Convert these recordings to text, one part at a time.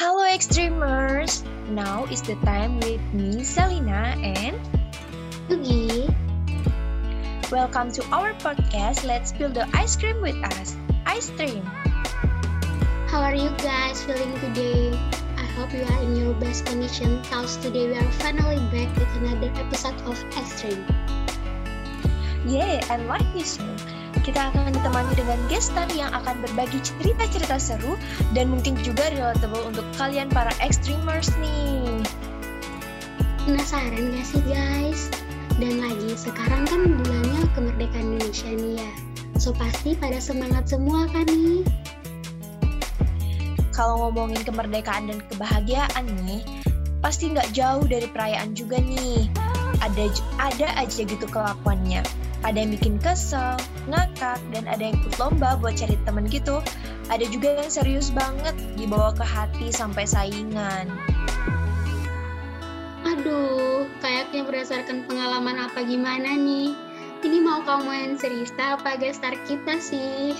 Hello Extremers! Now is the time with me, Selina, and Yugi. welcome to our podcast Let's Build the Ice Cream with Us, Ice Cream. How are you guys feeling today? I hope you are in your best condition cause today we are finally back with another episode of Extreme. Yeah, and like this show, kita akan ditemani dengan guest star yang akan berbagi cerita-cerita seru dan mungkin juga relatable untuk kalian para Extremers nih. Penasaran gak sih guys? Dan lagi sekarang kan bulannya kemerdekaan Indonesia nih ya. So pasti pada semangat semua kan nih? Kalau ngomongin kemerdekaan dan kebahagiaan nih, pasti nggak jauh dari perayaan juga nih. Ada ada aja gitu kelakuannya. Ada yang bikin kesel, ngakak, dan ada yang ikut lomba buat cari temen gitu. Ada juga yang serius banget dibawa ke hati sampai saingan. Aduh, kayaknya berdasarkan pengalaman apa gimana nih? Ini mau kamu yang cerita apa guest star kita sih?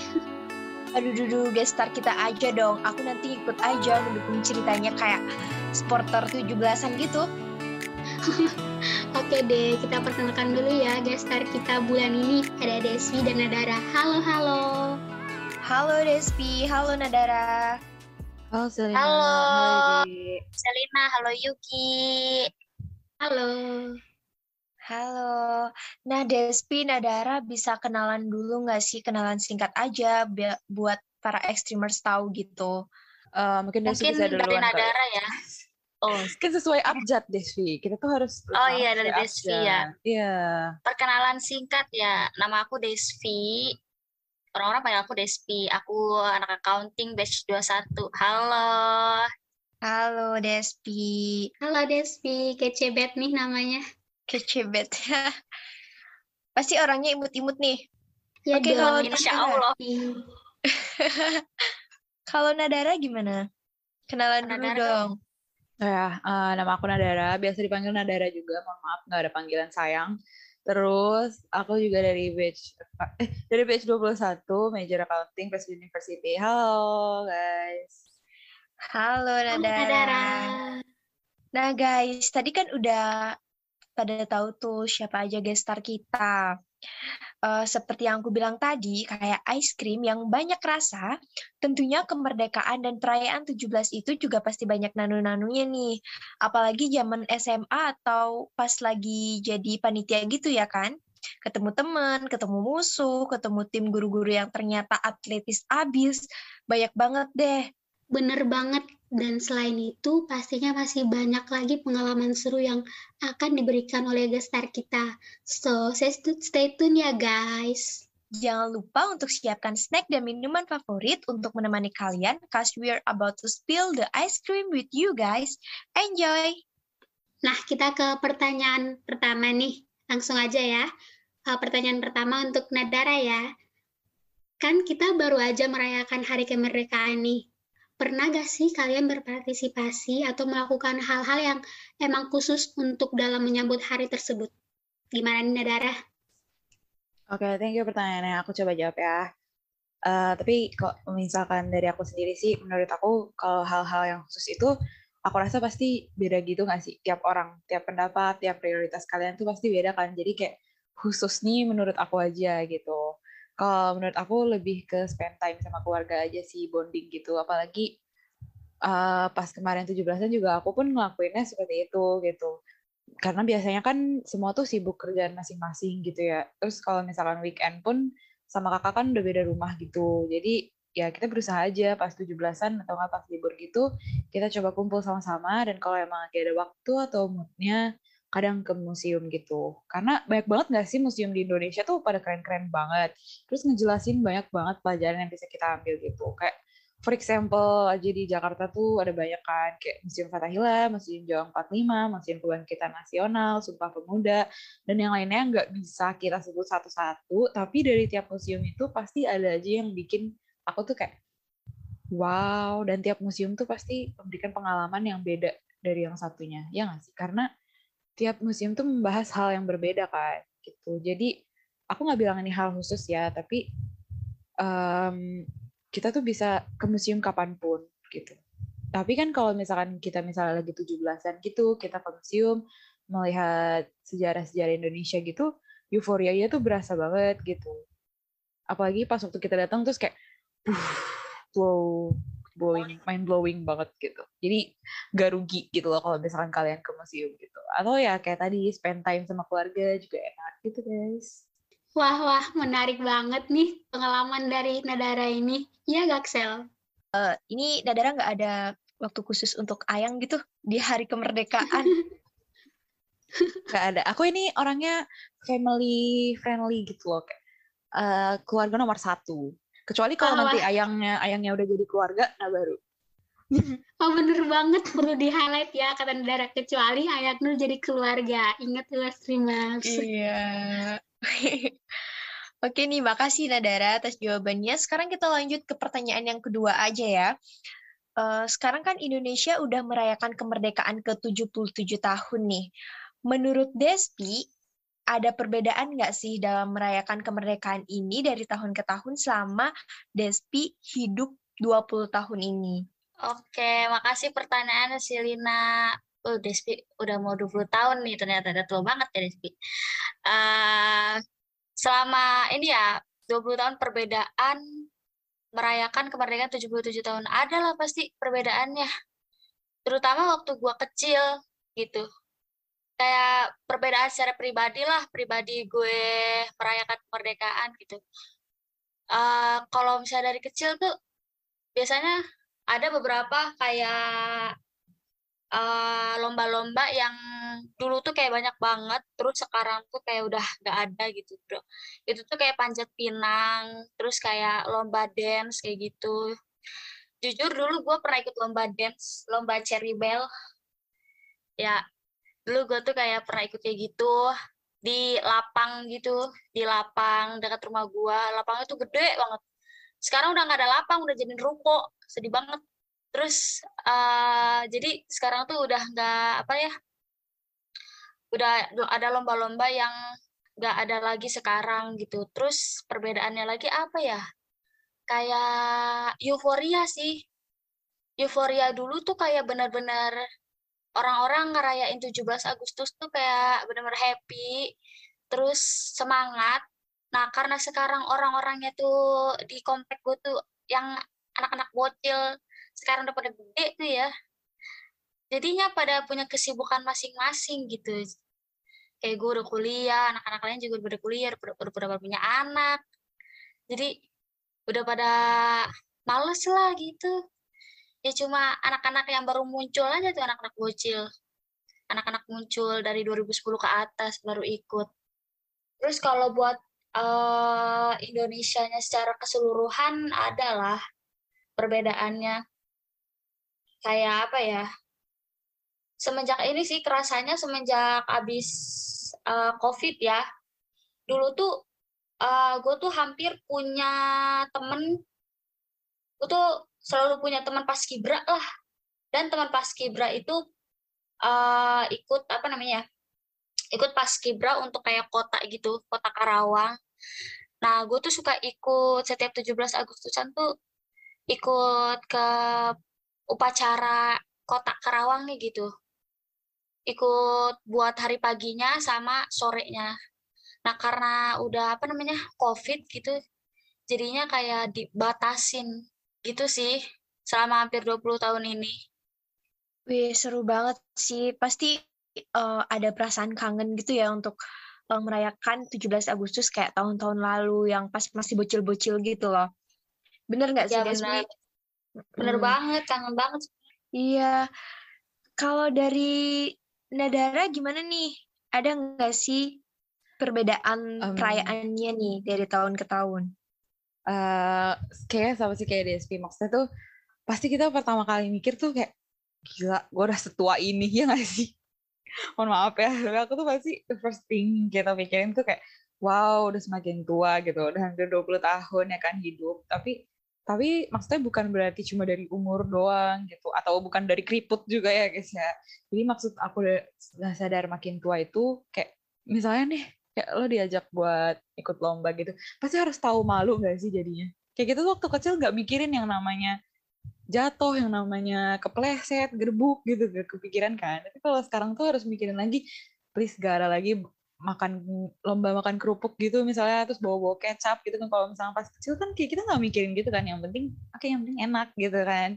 Aduh, dudu, guest star kita aja dong. Aku nanti ikut aja ngedukung ceritanya kayak supporter 17-an gitu. Oke deh, kita perkenalkan dulu ya guest star kita bulan ini. Ada Desvi dan Nadara. Halo, halo. Halo Despi, halo Nadara. Halo Selina. Halo. Dik. Selina, halo Yuki. Halo. Halo. Nah, Despi, Nadara bisa kenalan dulu nggak sih? Kenalan singkat aja buat para extremers tahu gitu. Eh, mungkin Desvi Mungkin bisa dari duluan kali. Nadara ya. Oh, Kan sesuai abjad Desvi. Kita tuh harus Oh iya, dari Desvi abjad. ya. Iya. perkenalan singkat ya. Nama aku Desvi. Orang-orang panggil aku Despi. Aku anak accounting batch 21. Halo. Halo Despi. Halo Desvi, kece bet nih namanya. Kece bet. Pasti orangnya imut-imut nih. Ya Oke, dong. kalau Insya Nadara. Allah. Kalau Nadara gimana? Kenalan dulu Nadara dong. Ya, eh, nama aku Nadara. Biasa dipanggil Nadara juga. Mohon maaf nggak ada panggilan sayang. Terus aku juga dari batch eh dari batch 21 major accounting Presiden University. Halo guys. Halo Halo Nadara. Nadara. Nah guys, tadi kan udah pada tahu tuh siapa aja guest star kita. Eh, seperti yang aku bilang tadi, kayak ice cream yang banyak rasa, tentunya kemerdekaan dan perayaan 17 itu juga pasti banyak nanu-nanunya nih. Apalagi zaman SMA atau pas lagi jadi panitia gitu ya kan? Ketemu teman, ketemu musuh, ketemu tim guru-guru yang ternyata atletis abis, banyak banget deh. Bener banget. Dan selain itu, pastinya masih banyak lagi pengalaman seru yang akan diberikan oleh guest star kita. So, stay tune ya guys. Jangan lupa untuk siapkan snack dan minuman favorit untuk menemani kalian cause we're about to spill the ice cream with you guys. Enjoy! Nah, kita ke pertanyaan pertama nih. Langsung aja ya. Uh, pertanyaan pertama untuk Nadara ya. Kan kita baru aja merayakan hari kemerdekaan nih. Pernah gak sih kalian berpartisipasi atau melakukan hal-hal yang emang khusus untuk dalam menyambut hari tersebut? Gimana nih Nadara? Oke, thank you pertanyaannya. Aku coba jawab ya. Eh, tapi kok misalkan dari aku sendiri sih, menurut aku kalau hal-hal yang khusus itu, aku rasa pasti beda gitu nggak sih? Tiap orang, tiap pendapat, tiap prioritas kalian tuh pasti beda kan. Jadi kayak khusus nih menurut aku aja gitu. Kalau menurut aku lebih ke spend time sama keluarga aja sih, bonding gitu. Apalagi eh, pas kemarin 17-an juga aku pun ngelakuinnya seperti itu gitu karena biasanya kan semua tuh sibuk kerjaan masing-masing gitu ya. Terus kalau misalkan weekend pun sama kakak kan udah beda rumah gitu. Jadi ya kita berusaha aja pas 17-an atau nggak pas libur gitu, kita coba kumpul sama-sama dan kalau emang lagi ada waktu atau moodnya kadang ke museum gitu. Karena banyak banget nggak sih museum di Indonesia tuh pada keren-keren banget. Terus ngejelasin banyak banget pelajaran yang bisa kita ambil gitu. Kayak for example aja di Jakarta tuh ada banyak kan kayak Museum Fathahillah, Museum Jawa 45, Museum Kebangkitan Nasional, Sumpah Pemuda, dan yang lainnya nggak bisa kita sebut satu-satu, tapi dari tiap museum itu pasti ada aja yang bikin aku tuh kayak wow, dan tiap museum tuh pasti memberikan pengalaman yang beda dari yang satunya, ya nggak sih? Karena tiap museum tuh membahas hal yang berbeda kan, gitu. Jadi aku nggak bilang ini hal khusus ya, tapi em, kita tuh bisa ke museum kapan pun gitu. tapi kan kalau misalkan kita misalnya lagi 17-an gitu, kita ke museum, melihat sejarah-sejarah Indonesia gitu, euforianya tuh berasa banget gitu. Apalagi pas waktu kita datang terus kayak, wow, blowing, mind blowing banget gitu. Jadi gak rugi gitu loh kalau misalkan kalian ke museum gitu. Atau ya kayak tadi spend time sama keluarga juga enak gitu guys. Wah, wah, menarik banget nih pengalaman dari Nadara ini. Iya, Gaksel? Uh, ini Nadara nggak ada waktu khusus untuk Ayang gitu di hari kemerdekaan. Gak ada. Aku ini orangnya family friendly gitu loh. Uh, keluarga nomor satu. Kecuali kalau nanti ayangnya ayangnya udah jadi keluarga, nah baru. Oh bener banget perlu di highlight ya kata Nadara kecuali ayang Nur jadi keluarga ingat ya Mas Iya. Oke nih, makasih Nadara atas jawabannya. Sekarang kita lanjut ke pertanyaan yang kedua aja ya. Uh, sekarang kan Indonesia udah merayakan kemerdekaan ke-77 tahun nih. Menurut Despi, ada perbedaan nggak sih dalam merayakan kemerdekaan ini dari tahun ke tahun selama Despi hidup 20 tahun ini? Oke, makasih pertanyaannya Silina. Oh, Despi udah mau 20 tahun nih, ternyata udah tua banget ya Despi. Uh, selama ini ya 20 tahun perbedaan merayakan kemerdekaan 77 tahun adalah pasti perbedaannya. Terutama waktu gua kecil gitu. Kayak perbedaan secara pribadi lah, pribadi gue merayakan kemerdekaan gitu. Uh, kalau misalnya dari kecil tuh biasanya ada beberapa kayak Eh, lomba-lomba uh, yang dulu tuh kayak banyak banget, terus sekarang tuh kayak udah gak ada gitu, bro. Itu tuh kayak panjat pinang, terus kayak lomba dance kayak gitu. Jujur dulu gue pernah ikut lomba dance, lomba Cherry Bell. Ya, dulu gue tuh kayak pernah ikut kayak gitu di lapang gitu, di lapang dekat rumah gue. Lapangnya tuh gede banget. Sekarang udah gak ada lapang, udah jadi ruko. Sedih banget terus uh, jadi sekarang tuh udah nggak apa ya udah ada lomba-lomba yang nggak ada lagi sekarang gitu terus perbedaannya lagi apa ya kayak euforia sih euforia dulu tuh kayak benar-benar orang-orang ngerayain 17 Agustus tuh kayak benar-benar happy terus semangat. Nah karena sekarang orang-orangnya tuh di komplek gue tuh yang anak-anak bocil sekarang udah pada gede tuh ya jadinya pada punya kesibukan masing-masing gitu. Kayak gue udah kuliah anak-anak lain juga udah kuliah udah, udah, udah, udah punya anak. Jadi udah pada males lah gitu ya cuma anak-anak yang baru muncul aja tuh anak-anak bocil. Anak-anak muncul dari 2010 ke atas baru ikut. Terus kalau buat uh, Indonesia-nya secara keseluruhan adalah perbedaannya. Kayak apa ya? Semenjak ini sih kerasanya semenjak abis uh, covid ya. Dulu tuh uh, gue tuh hampir punya temen. Gue tuh selalu punya teman pas kibra lah dan teman pas kibra itu uh, ikut apa namanya ikut pas kibra untuk kayak kota gitu kota Karawang nah gue tuh suka ikut setiap 17 Agustusan tuh ikut ke upacara kota Karawang nih gitu. Ikut buat hari paginya sama sorenya. Nah, karena udah apa namanya? Covid gitu. Jadinya kayak dibatasin gitu sih selama hampir 20 tahun ini. Wih, seru banget sih. Pasti uh, ada perasaan kangen gitu ya untuk uh, merayakan 17 Agustus kayak tahun-tahun lalu yang pas masih bocil-bocil gitu loh. Bener nggak sih, ya, bener. Bener hmm. banget, kangen banget. Iya. Kalau dari Nadara gimana nih? Ada nggak sih perbedaan um, perayaannya nih dari tahun ke tahun? Uh, kayak sama sih kayak DSP maksudnya tuh pasti kita pertama kali mikir tuh kayak gila gue udah setua ini ya gak sih? Mohon maaf ya tapi aku tuh pasti the first thing kita pikirin tuh kayak wow udah semakin tua gitu. Udah hampir 20 tahun ya kan hidup. Tapi tapi maksudnya bukan berarti cuma dari umur doang gitu atau bukan dari keriput juga ya guys ya. Jadi maksud aku udah sadar makin tua itu kayak misalnya nih kayak lo diajak buat ikut lomba gitu pasti harus tahu malu gak sih jadinya? Kayak gitu waktu kecil nggak mikirin yang namanya jatuh yang namanya kepleset gerbuk gitu gak kepikiran kan? Tapi kalau sekarang tuh harus mikirin lagi please gak ada lagi makan lomba makan kerupuk gitu misalnya terus bawa-bawa kecap gitu kan. Kalau misalnya pas kecil kan kayak kita nggak mikirin gitu kan yang penting oke okay, yang penting enak gitu kan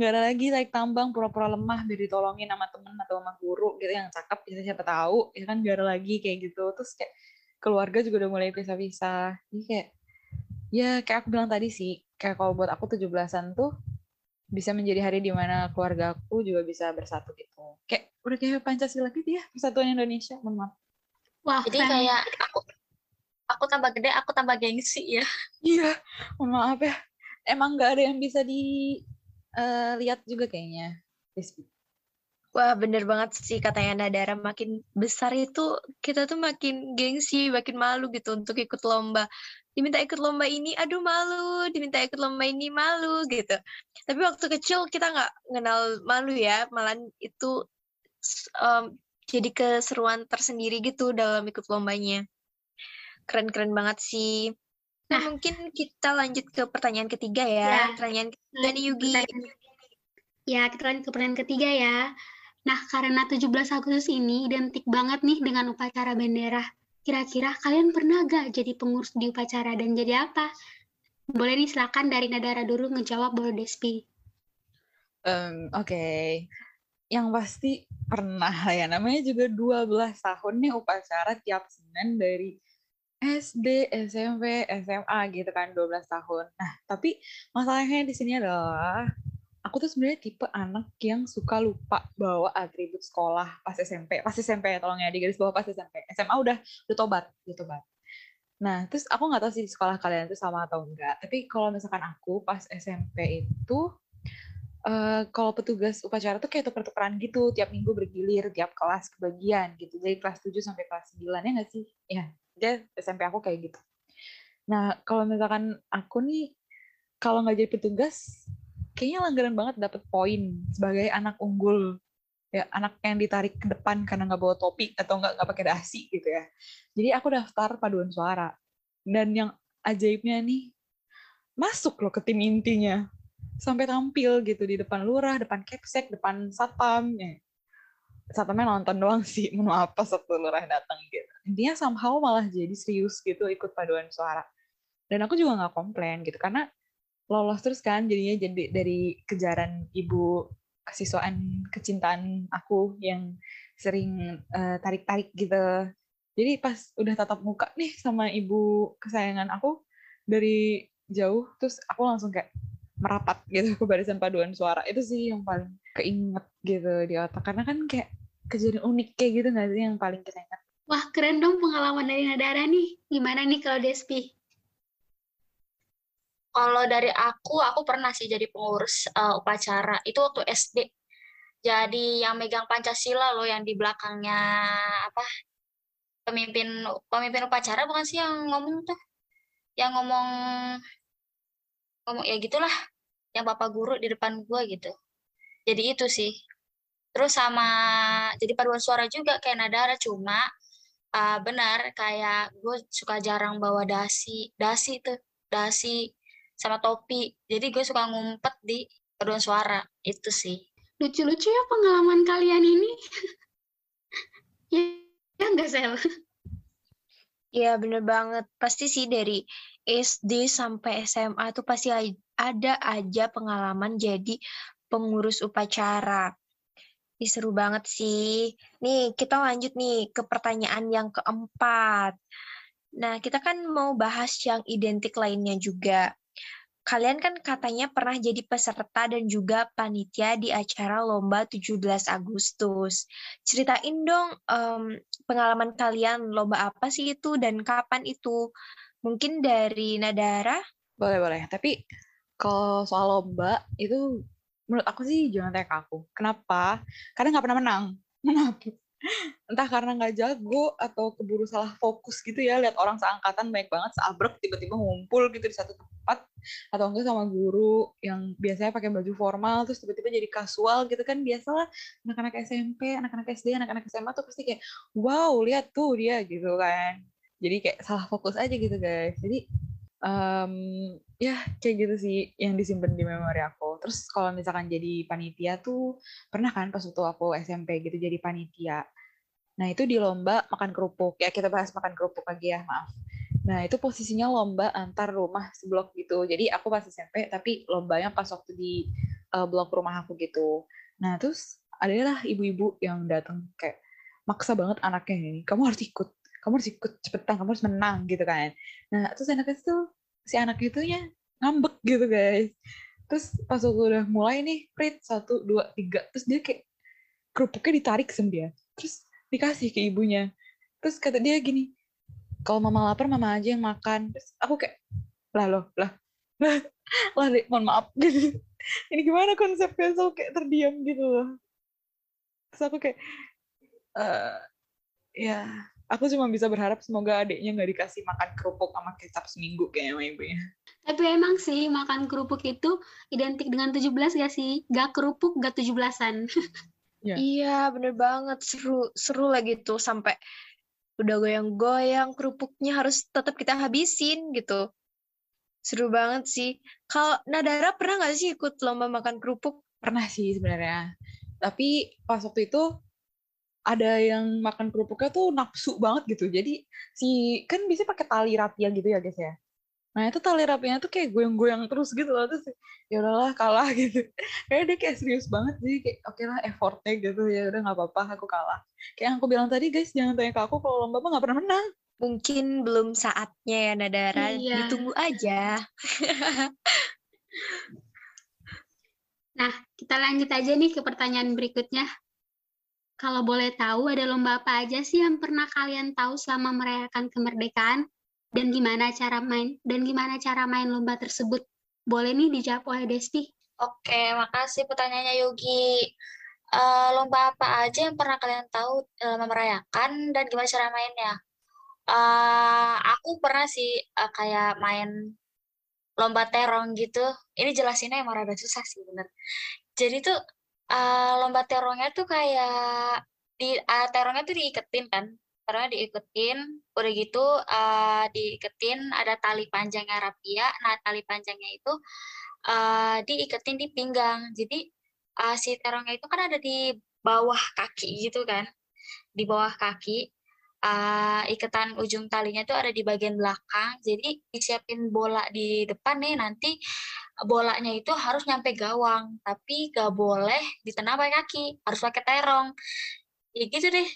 nggak ada lagi like tambang pura-pura lemah biar ditolongin sama temen atau sama guru gitu yang cakep gitu siapa tahu ya kan gak ada lagi kayak gitu terus kayak keluarga juga udah mulai pisah-pisah jadi kayak ya kayak aku bilang tadi sih kayak kalau buat aku 17-an tuh bisa menjadi hari di mana keluarga aku juga bisa bersatu gitu. Kayak udah kayak Pancasila gitu ya, Persatuan Indonesia, mohon maaf. Wah, jadi kayak aku aku tambah gede, aku tambah gengsi ya. Iya, mohon maaf ya. Emang nggak ada yang bisa dilihat uh, juga kayaknya. Wah, bener banget sih katanya Nadara. Makin besar itu kita tuh makin gengsi, makin malu gitu untuk ikut lomba. Diminta ikut lomba ini, aduh malu. Diminta ikut lomba ini, malu gitu. Tapi waktu kecil kita nggak kenal malu ya. Malah itu um, jadi keseruan tersendiri gitu dalam ikut lombanya. Keren-keren banget sih. Nah, nah, mungkin kita lanjut ke pertanyaan ketiga ya. ya. Pertanyaan ketiga nih Yugi. Ya, kita lanjut ke pertanyaan ketiga ya. Nah, karena 17 Agustus ini identik banget nih dengan upacara bendera. Kira-kira kalian pernah gak jadi pengurus di upacara dan jadi apa? Boleh nih silakan dari Nadara dulu ngejawab boleh Despi. Um, Oke, okay. yang pasti pernah ya. Namanya juga 12 tahun nih upacara tiap Senin dari SD, SMP, SMA gitu kan 12 tahun. Nah, tapi masalahnya di sini adalah aku tuh sebenarnya tipe anak yang suka lupa bawa atribut sekolah pas SMP pas SMP ya tolong ya di garis bawah pas SMP SMA udah udah tobat udah tobat nah terus aku nggak tahu sih di sekolah kalian itu sama atau enggak tapi kalau misalkan aku pas SMP itu Uh, kalau petugas upacara tuh kayak tuker-tukeran gitu, tiap minggu bergilir, tiap kelas kebagian gitu. Dari kelas 7 sampai kelas 9 ya nggak sih? Ya, dia SMP aku kayak gitu. Nah, kalau misalkan aku nih, kalau nggak jadi petugas, kayaknya langgaran banget dapet poin sebagai anak unggul. Ya anak yang ditarik ke depan karena nggak bawa topi atau nggak nggak pakai dasi gitu ya. Jadi aku daftar paduan suara. Dan yang ajaibnya nih masuk loh ke tim intinya. Sampai tampil gitu di depan lurah depan kepsek depan satpam ya satpamnya nonton doang sih mau apa satu lurah datang gitu intinya somehow malah jadi serius gitu ikut paduan suara dan aku juga nggak komplain gitu karena lolos terus kan jadinya jadi dari kejaran ibu kesiswaan kecintaan aku yang sering uh, tarik-tarik gitu. Jadi pas udah tatap muka nih sama ibu kesayangan aku dari jauh terus aku langsung kayak merapat gitu ke barisan paduan suara. Itu sih yang paling keinget gitu di otak karena kan kayak kejadian unik kayak gitu nggak sih yang paling kita ingat. Wah keren dong pengalaman dari Nadara nih. Gimana nih kalau Despi? Kalau dari aku, aku pernah sih jadi pengurus uh, upacara. Itu waktu SD. Jadi yang megang Pancasila loh yang di belakangnya apa? Pemimpin pemimpin upacara bukan sih yang ngomong tuh? Yang ngomong ngomong ya gitulah. Yang Bapak guru di depan gua gitu. Jadi itu sih. Terus sama jadi paduan suara juga kayak Nadara cuma uh, benar kayak gue suka jarang bawa dasi dasi tuh dasi sama topi. Jadi gue suka ngumpet di paduan suara. Itu sih. Lucu-lucu ya pengalaman kalian ini. ya, ya enggak, Sel? Iya, bener banget. Pasti sih dari SD sampai SMA tuh pasti ada aja pengalaman jadi pengurus upacara. Ih, seru banget sih. Nih, kita lanjut nih ke pertanyaan yang keempat. Nah, kita kan mau bahas yang identik lainnya juga kalian kan katanya pernah jadi peserta dan juga panitia di acara lomba 17 Agustus. Ceritain dong um, pengalaman kalian lomba apa sih itu dan kapan itu? Mungkin dari Nadara? Boleh, boleh. Tapi kalau soal lomba itu menurut aku sih jangan ke aku. Kenapa? Karena nggak pernah menang. Kenapa? entah karena nggak jago atau keburu salah fokus gitu ya lihat orang seangkatan banyak banget seabrek tiba-tiba ngumpul gitu di satu tempat atau enggak sama guru yang biasanya pakai baju formal terus tiba-tiba jadi kasual gitu kan biasalah anak-anak SMP anak-anak SD anak-anak SMA tuh pasti kayak wow lihat tuh dia gitu kan jadi kayak salah fokus aja gitu guys jadi um, ya kayak gitu sih yang disimpan di memori aku. Terus kalau misalkan jadi panitia tuh pernah kan pas waktu aku SMP gitu jadi panitia. Nah itu di lomba makan kerupuk. Ya kita bahas makan kerupuk lagi ya maaf. Nah itu posisinya lomba antar rumah seblok gitu. Jadi aku pas SMP tapi lombanya pas waktu di uh, blok rumah aku gitu. Nah terus adalah ibu-ibu yang datang kayak maksa banget anaknya ini. Kamu harus ikut kamu harus ikut cepetan kamu harus menang gitu kan. Nah terus anak itu si anak itu nya ngambek gitu guys. Terus pas aku udah mulai nih prit satu dua tiga terus dia kayak kerupuknya ditarik sama dia terus dikasih ke ibunya. Terus kata dia gini kalau mama lapar mama aja yang makan. Terus aku kayak lah loh lah lah lah mohon maaf. Gitu ini gimana konsepnya? So kayak terdiam gitu loh. Terus aku kayak uh, ya aku cuma bisa berharap semoga adiknya nggak dikasih makan kerupuk sama kecap seminggu kayaknya sama ibunya. Tapi emang sih makan kerupuk itu identik dengan 17 gak sih? Gak kerupuk, gak 17-an. ya. Iya, bener banget. Seru, seru lagi tuh sampai udah goyang-goyang kerupuknya harus tetap kita habisin gitu. Seru banget sih. Kalau Nadara pernah nggak sih ikut lomba makan kerupuk? Pernah sih sebenarnya. Tapi pas waktu itu ada yang makan kerupuknya tuh nafsu banget gitu. Jadi si kan bisa pakai tali rapia gitu ya guys ya. Nah itu tali rapinya tuh kayak goyang-goyang terus gitu loh terus ya udahlah kalah gitu. Kayak dia kayak serius banget sih kayak oke okay lah effortnya gitu ya udah nggak apa-apa aku kalah. Kayak yang aku bilang tadi guys jangan tanya ke aku kalau lomba mah nggak pernah menang. Mungkin belum saatnya ya Nadara, iya. ditunggu aja. nah kita lanjut aja nih ke pertanyaan berikutnya. Kalau boleh tahu, ada lomba apa aja sih yang pernah kalian tahu selama merayakan kemerdekaan? Dan gimana cara main dan gimana cara main lomba tersebut? Boleh nih dijawab oleh Desti. Oke, makasih pertanyaannya Yogi. Uh, lomba apa aja yang pernah kalian tahu selama merayakan dan gimana cara mainnya? Uh, aku pernah sih uh, kayak main lomba terong gitu. Ini jelasinnya emang rada susah sih bener. Jadi tuh uh, lomba terongnya tuh kayak di uh, terongnya tuh diiketin kan? Terongnya diiketin udah gitu uh, diiketin ada tali panjangnya rapia. Nah tali panjangnya itu uh, diiketin di pinggang. Jadi uh, si terongnya itu kan ada di bawah kaki gitu kan? Di bawah kaki. Uh, iketan ujung talinya tuh ada di bagian belakang. Jadi disiapin bola di depan nih nanti bolanya itu harus nyampe gawang, tapi gak boleh ditenang pakai kaki, harus pakai terong. Ya gitu deh.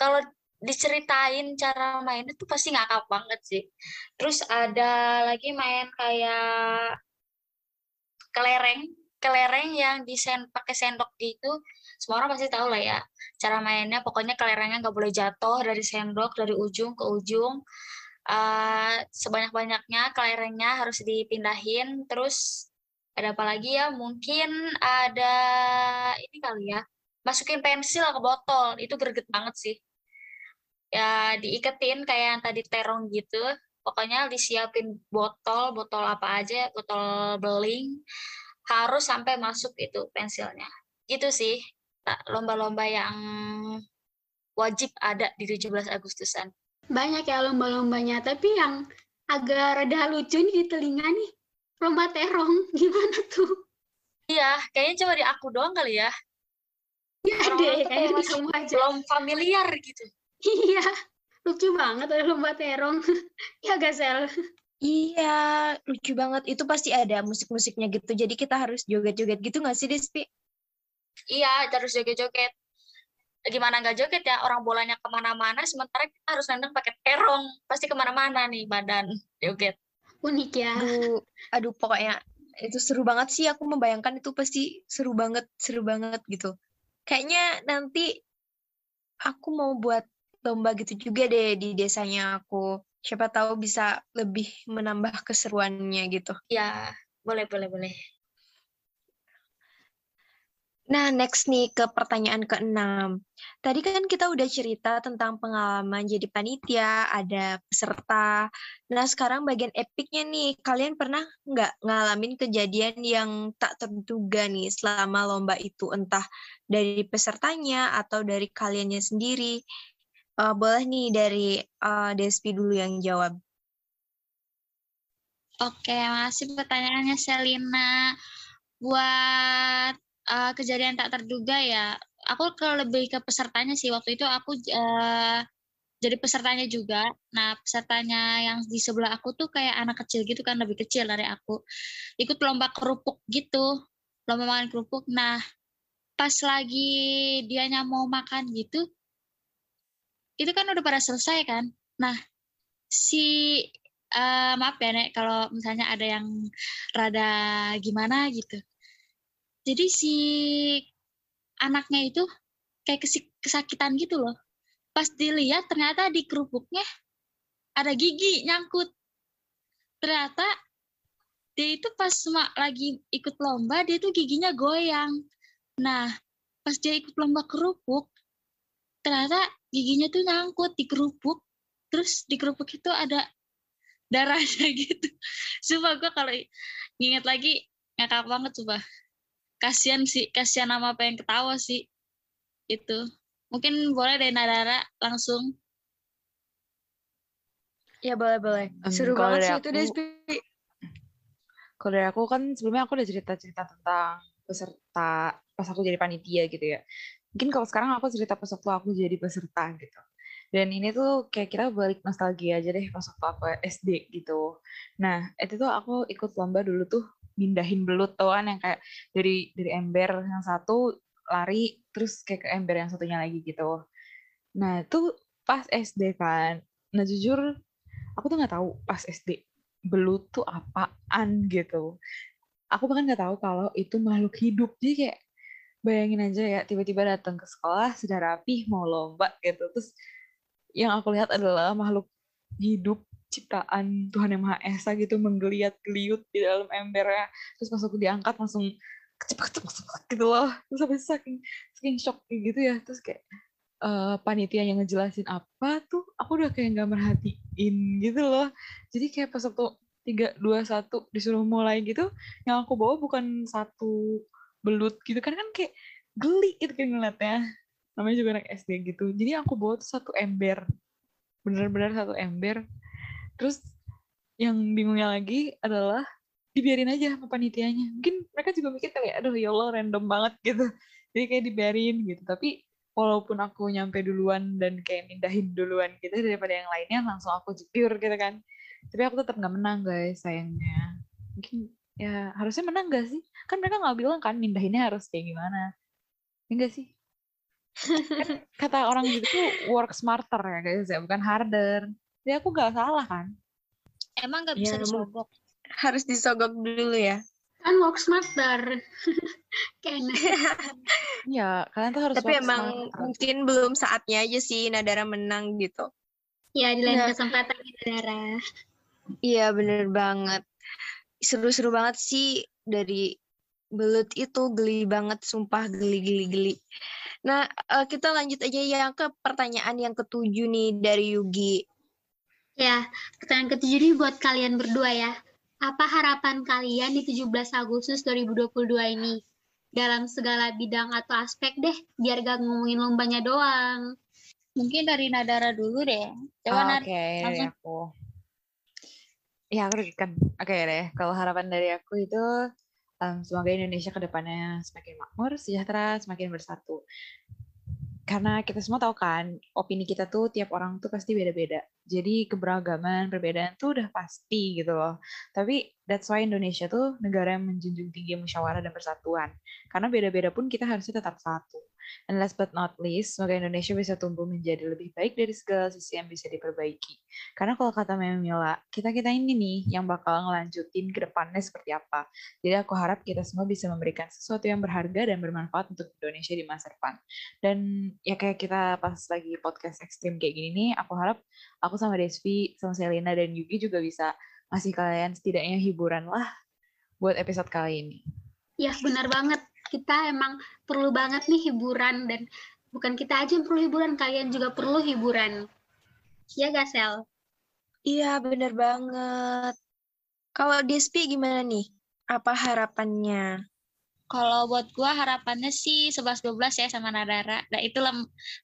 Kalau diceritain cara main itu pasti ngakak banget sih. Terus ada lagi main kayak kelereng, kelereng yang disen pakai sendok gitu. Semua orang pasti tahu lah ya cara mainnya. Pokoknya kelerengnya nggak boleh jatuh dari sendok dari ujung ke ujung uh, sebanyak-banyaknya kelerengnya harus dipindahin. Terus ada apa lagi ya? Mungkin ada ini kali ya masukin pensil ke botol. Itu greget banget sih. Ya diiketin kayak yang tadi terong gitu. Pokoknya disiapin botol botol apa aja botol beling. Harus sampai masuk itu pensilnya. Gitu sih lomba-lomba yang wajib ada di 17 Agustusan banyak ya lomba-lombanya tapi yang agak rada lucu nih di telinga nih lomba terong gimana tuh iya kayaknya cuma di aku doang kali ya Iya deh, kayaknya di kamu aja. Belum familiar gitu. Iya, lucu banget ada lomba terong. ya Gasel. Iya, lucu banget. Itu pasti ada musik-musiknya gitu. Jadi kita harus joget-joget gitu nggak sih, Despi? Iya, harus joget-joget gimana nggak joget ya? Orang bolanya ke mana-mana sementara kita harus nendang pakai terong pasti ke mana-mana nih badan. Joget. Unik ya. Aduh aduh pokoknya itu seru banget sih. Aku membayangkan itu pasti seru banget seru banget gitu. Kayaknya nanti aku mau buat lomba gitu juga deh di desanya aku. Siapa tahu bisa lebih menambah keseruannya gitu. Ya boleh boleh boleh Nah, next nih ke pertanyaan keenam. Tadi kan kita udah cerita tentang pengalaman jadi panitia, ada peserta. Nah, sekarang bagian epicnya nih. Kalian pernah nggak ngalamin kejadian yang tak terduga nih selama lomba itu? Entah dari pesertanya atau dari kaliannya sendiri. Uh, boleh nih dari uh, Despi dulu yang jawab. Oke, masih pertanyaannya Selina. Buat uh, kejadian tak terduga ya, aku ke lebih ke pesertanya sih. Waktu itu aku uh, jadi pesertanya juga. Nah, pesertanya yang di sebelah aku tuh kayak anak kecil gitu kan, lebih kecil dari aku. Ikut lomba kerupuk gitu, lomba makan kerupuk. Nah, pas lagi dianya mau makan gitu, itu kan udah pada selesai kan. Nah, si uh, maaf ya nek kalau misalnya ada yang rada gimana gitu. Jadi si anaknya itu kayak kesakitan gitu loh. Pas dilihat ternyata di kerupuknya ada gigi nyangkut. Ternyata dia itu pas lagi ikut lomba dia tuh giginya goyang. Nah pas dia ikut lomba kerupuk ternyata giginya tuh nyangkut di kerupuk. Terus di kerupuk itu ada darahnya gitu. Sumpah gue kalau inget lagi ngakak banget coba kasihan sih kasihan sama apa yang ketawa sih itu Mungkin boleh dari Nadara langsung. Ya boleh boleh. Seru um, banget sih aku, itu Despi. Kalau dari aku kan sebelumnya aku udah cerita-cerita tentang peserta pas aku jadi panitia gitu ya. Mungkin kalau sekarang aku cerita pas waktu aku jadi peserta gitu. Dan ini tuh kayak kita balik nostalgia aja deh pas waktu aku SD gitu. Nah, itu tuh aku ikut lomba dulu tuh mindahin belut tuh kan yang kayak dari dari ember yang satu lari terus kayak ke ember yang satunya lagi gitu. Nah itu pas SD kan. Nah jujur aku tuh nggak tahu pas SD belut tuh apaan gitu. Aku bahkan nggak tahu kalau itu makhluk hidup. Jadi kayak bayangin aja ya tiba-tiba datang ke sekolah sudah rapi mau lomba gitu. Terus yang aku lihat adalah makhluk hidup ciptaan Tuhan yang Maha Esa gitu menggeliat geliut di dalam embernya. Terus pas aku diangkat langsung cepet cepet gitu loh. Terus sampai saking saking shock gitu ya. Terus kayak uh, panitia yang ngejelasin apa tuh aku udah kayak nggak merhatiin gitu loh. Jadi kayak pas waktu tiga dua satu disuruh mulai gitu yang aku bawa bukan satu belut gitu. Kan kan kayak geli gitu kan ngeliatnya. Namanya juga anak SD gitu. Jadi aku bawa tuh satu ember. Bener-bener satu ember terus yang bingungnya lagi adalah dibiarin aja sama panitianya. Mungkin mereka juga mikir kayak aduh ya Allah random banget gitu. Jadi kayak dibiarin gitu. Tapi walaupun aku nyampe duluan dan kayak mindahin duluan gitu daripada yang lainnya langsung aku jepir gitu kan. Tapi aku tetap nggak menang guys sayangnya. Mungkin ya harusnya menang gak sih? Kan mereka nggak bilang kan mindahinnya harus kayak gimana. Enggak ya sih? Kan kata orang gitu tuh work smarter ya guys ya. Bukan harder jadi aku nggak salah kan emang nggak bisa ya, disogok harus disogok dulu ya. Kan work smarter. Kayaknya. ya, kalian tuh harus Tapi emang smart. mungkin belum saatnya aja sih Nadara menang gitu. Ya, di lain nah. kesempatan Nadara. Iya, bener banget. Seru-seru banget sih dari belut itu geli banget, sumpah geli-geli-geli. Nah, uh, kita lanjut aja yang ke pertanyaan yang ketujuh nih dari Yugi. Ya, pertanyaan ketujuh ini buat kalian berdua ya. Apa harapan kalian di 17 Agustus 2022 ini? Dalam segala bidang atau aspek deh, biar gak ngomongin lombanya doang. Mungkin dari Nadara dulu deh. Coba oh, Oke, okay, dari aku. Ya, aku kan. Oke okay, deh, kalau harapan dari aku itu um, semoga Indonesia ke depannya semakin makmur, sejahtera, semakin bersatu karena kita semua tahu kan opini kita tuh tiap orang tuh pasti beda-beda. Jadi keberagaman, perbedaan tuh udah pasti gitu loh. Tapi that's why Indonesia tuh negara yang menjunjung tinggi musyawarah dan persatuan. Karena beda-beda pun kita harusnya tetap satu. And last but not least, semoga Indonesia bisa tumbuh menjadi lebih baik dari segala sisi yang bisa diperbaiki. Karena kalau kata Memila, kita-kita ini nih yang bakal ngelanjutin ke depannya seperti apa. Jadi aku harap kita semua bisa memberikan sesuatu yang berharga dan bermanfaat untuk Indonesia di masa depan. Dan ya kayak kita pas lagi podcast ekstrim kayak gini nih, aku harap aku sama Desvi, sama Selina dan Yugi juga bisa ngasih kalian setidaknya hiburan lah buat episode kali ini. Ya, benar banget kita emang perlu banget nih hiburan dan bukan kita aja yang perlu hiburan, kalian juga perlu hiburan. Iya gak, Sel? Iya, bener banget. Kalau Despi gimana nih? Apa harapannya? Kalau buat gua harapannya sih 11-12 ya sama Nadara. Nah itulah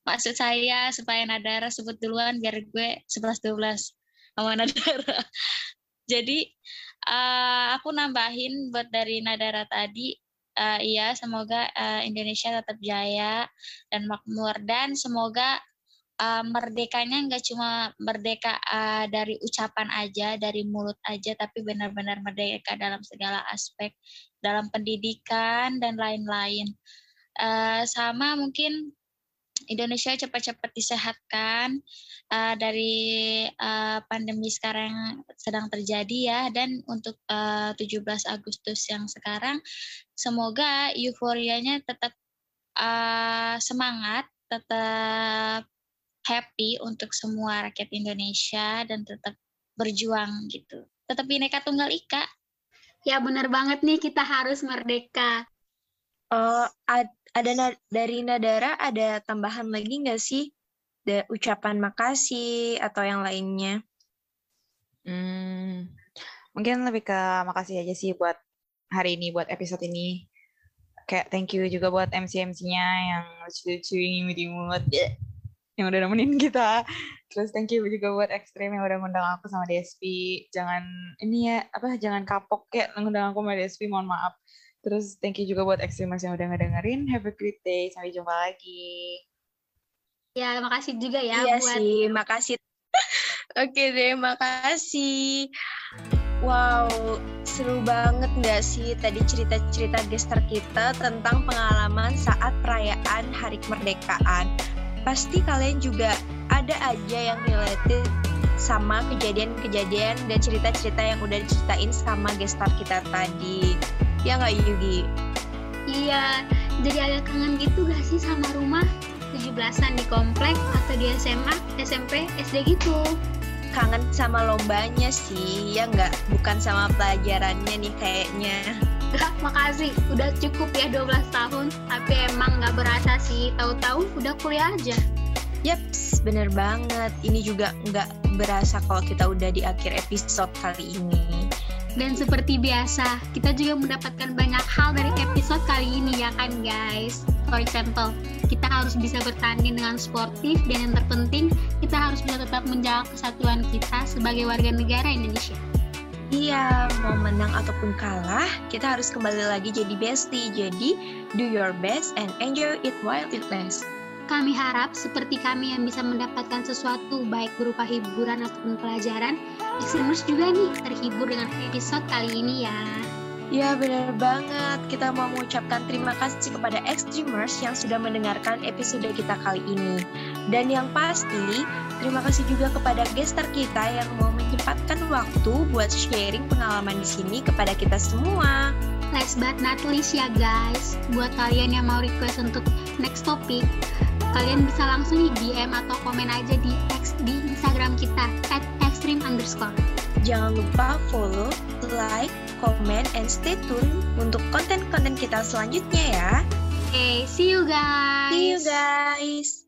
maksud saya supaya Nadara sebut duluan biar gue 11-12 sama Nadara. Jadi uh, aku nambahin buat dari Nadara tadi uh, iya semoga uh, Indonesia tetap jaya dan makmur. Dan semoga uh, merdekanya nggak cuma merdeka uh, dari ucapan aja dari mulut aja tapi benar-benar merdeka dalam segala aspek dalam pendidikan dan lain-lain. Uh, sama mungkin Indonesia cepat-cepat disehatkan uh, dari uh, pandemi sekarang sedang terjadi ya. Dan untuk uh, 17 Agustus yang sekarang semoga euforianya tetap uh, semangat, tetap happy untuk semua rakyat Indonesia dan tetap berjuang gitu. Tetap bineka tunggal ika. Ya benar banget nih kita harus merdeka. Uh, ad, ada na dari Nadara ada tambahan lagi nggak sih? Da, ucapan makasih atau yang lainnya? Hmm, mungkin lebih ke makasih aja sih buat hari ini, buat episode ini. Kayak thank you juga buat MC-MC-nya yang lucu-lucu, imut-imut, yang udah nemenin kita. Terus thank you juga buat Ekstrim yang udah ngundang aku sama DSP. Jangan, ini ya, apa, jangan kapok kayak ngundang aku sama DSP, mohon maaf. Terus thank you juga buat Extremers yang udah ngedengerin. Have a great day. Sampai jumpa lagi. Ya, makasih juga ya iya buat... sih, makasih. Oke deh, makasih. Wow, seru banget nggak sih tadi cerita-cerita gestar kita tentang pengalaman saat perayaan Hari Kemerdekaan. Pasti kalian juga ada aja yang related sama kejadian-kejadian dan cerita-cerita yang udah diceritain sama gestar kita tadi. Ya nggak Yugi? Iya, jadi agak kangen gitu gak sih sama rumah? 17-an di komplek atau di SMA, SMP, SD gitu. Kangen sama lombanya sih, ya nggak? Bukan sama pelajarannya nih kayaknya. makasih. Udah cukup ya 12 tahun, tapi emang nggak berasa sih. Tahu-tahu udah kuliah aja. Yaps, bener banget. Ini juga nggak berasa kalau kita udah di akhir episode kali ini. Dan seperti biasa, kita juga mendapatkan banyak hal dari episode kali ini ya kan guys. For example, kita harus bisa bertanding dengan sportif dan yang terpenting, kita harus bisa tetap menjaga kesatuan kita sebagai warga negara Indonesia. Iya, mau menang ataupun kalah, kita harus kembali lagi jadi bestie. Jadi, do your best and enjoy it while it lasts. Kami harap seperti kami yang bisa mendapatkan sesuatu baik berupa hiburan ataupun pelajaran, listeners juga nih terhibur dengan episode kali ini ya. Ya benar banget, kita mau mengucapkan terima kasih kepada Extremers yang sudah mendengarkan episode kita kali ini. Dan yang pasti, terima kasih juga kepada gestar kita yang mau menyempatkan waktu buat sharing pengalaman di sini kepada kita semua. Last but not least ya guys, buat kalian yang mau request untuk next topic, kalian bisa langsung di DM atau komen aja di X di Instagram kita at extreme underscore. Jangan lupa follow, like, comment, and stay tune untuk konten-konten kita selanjutnya ya. Oke, okay, see you guys. See you guys.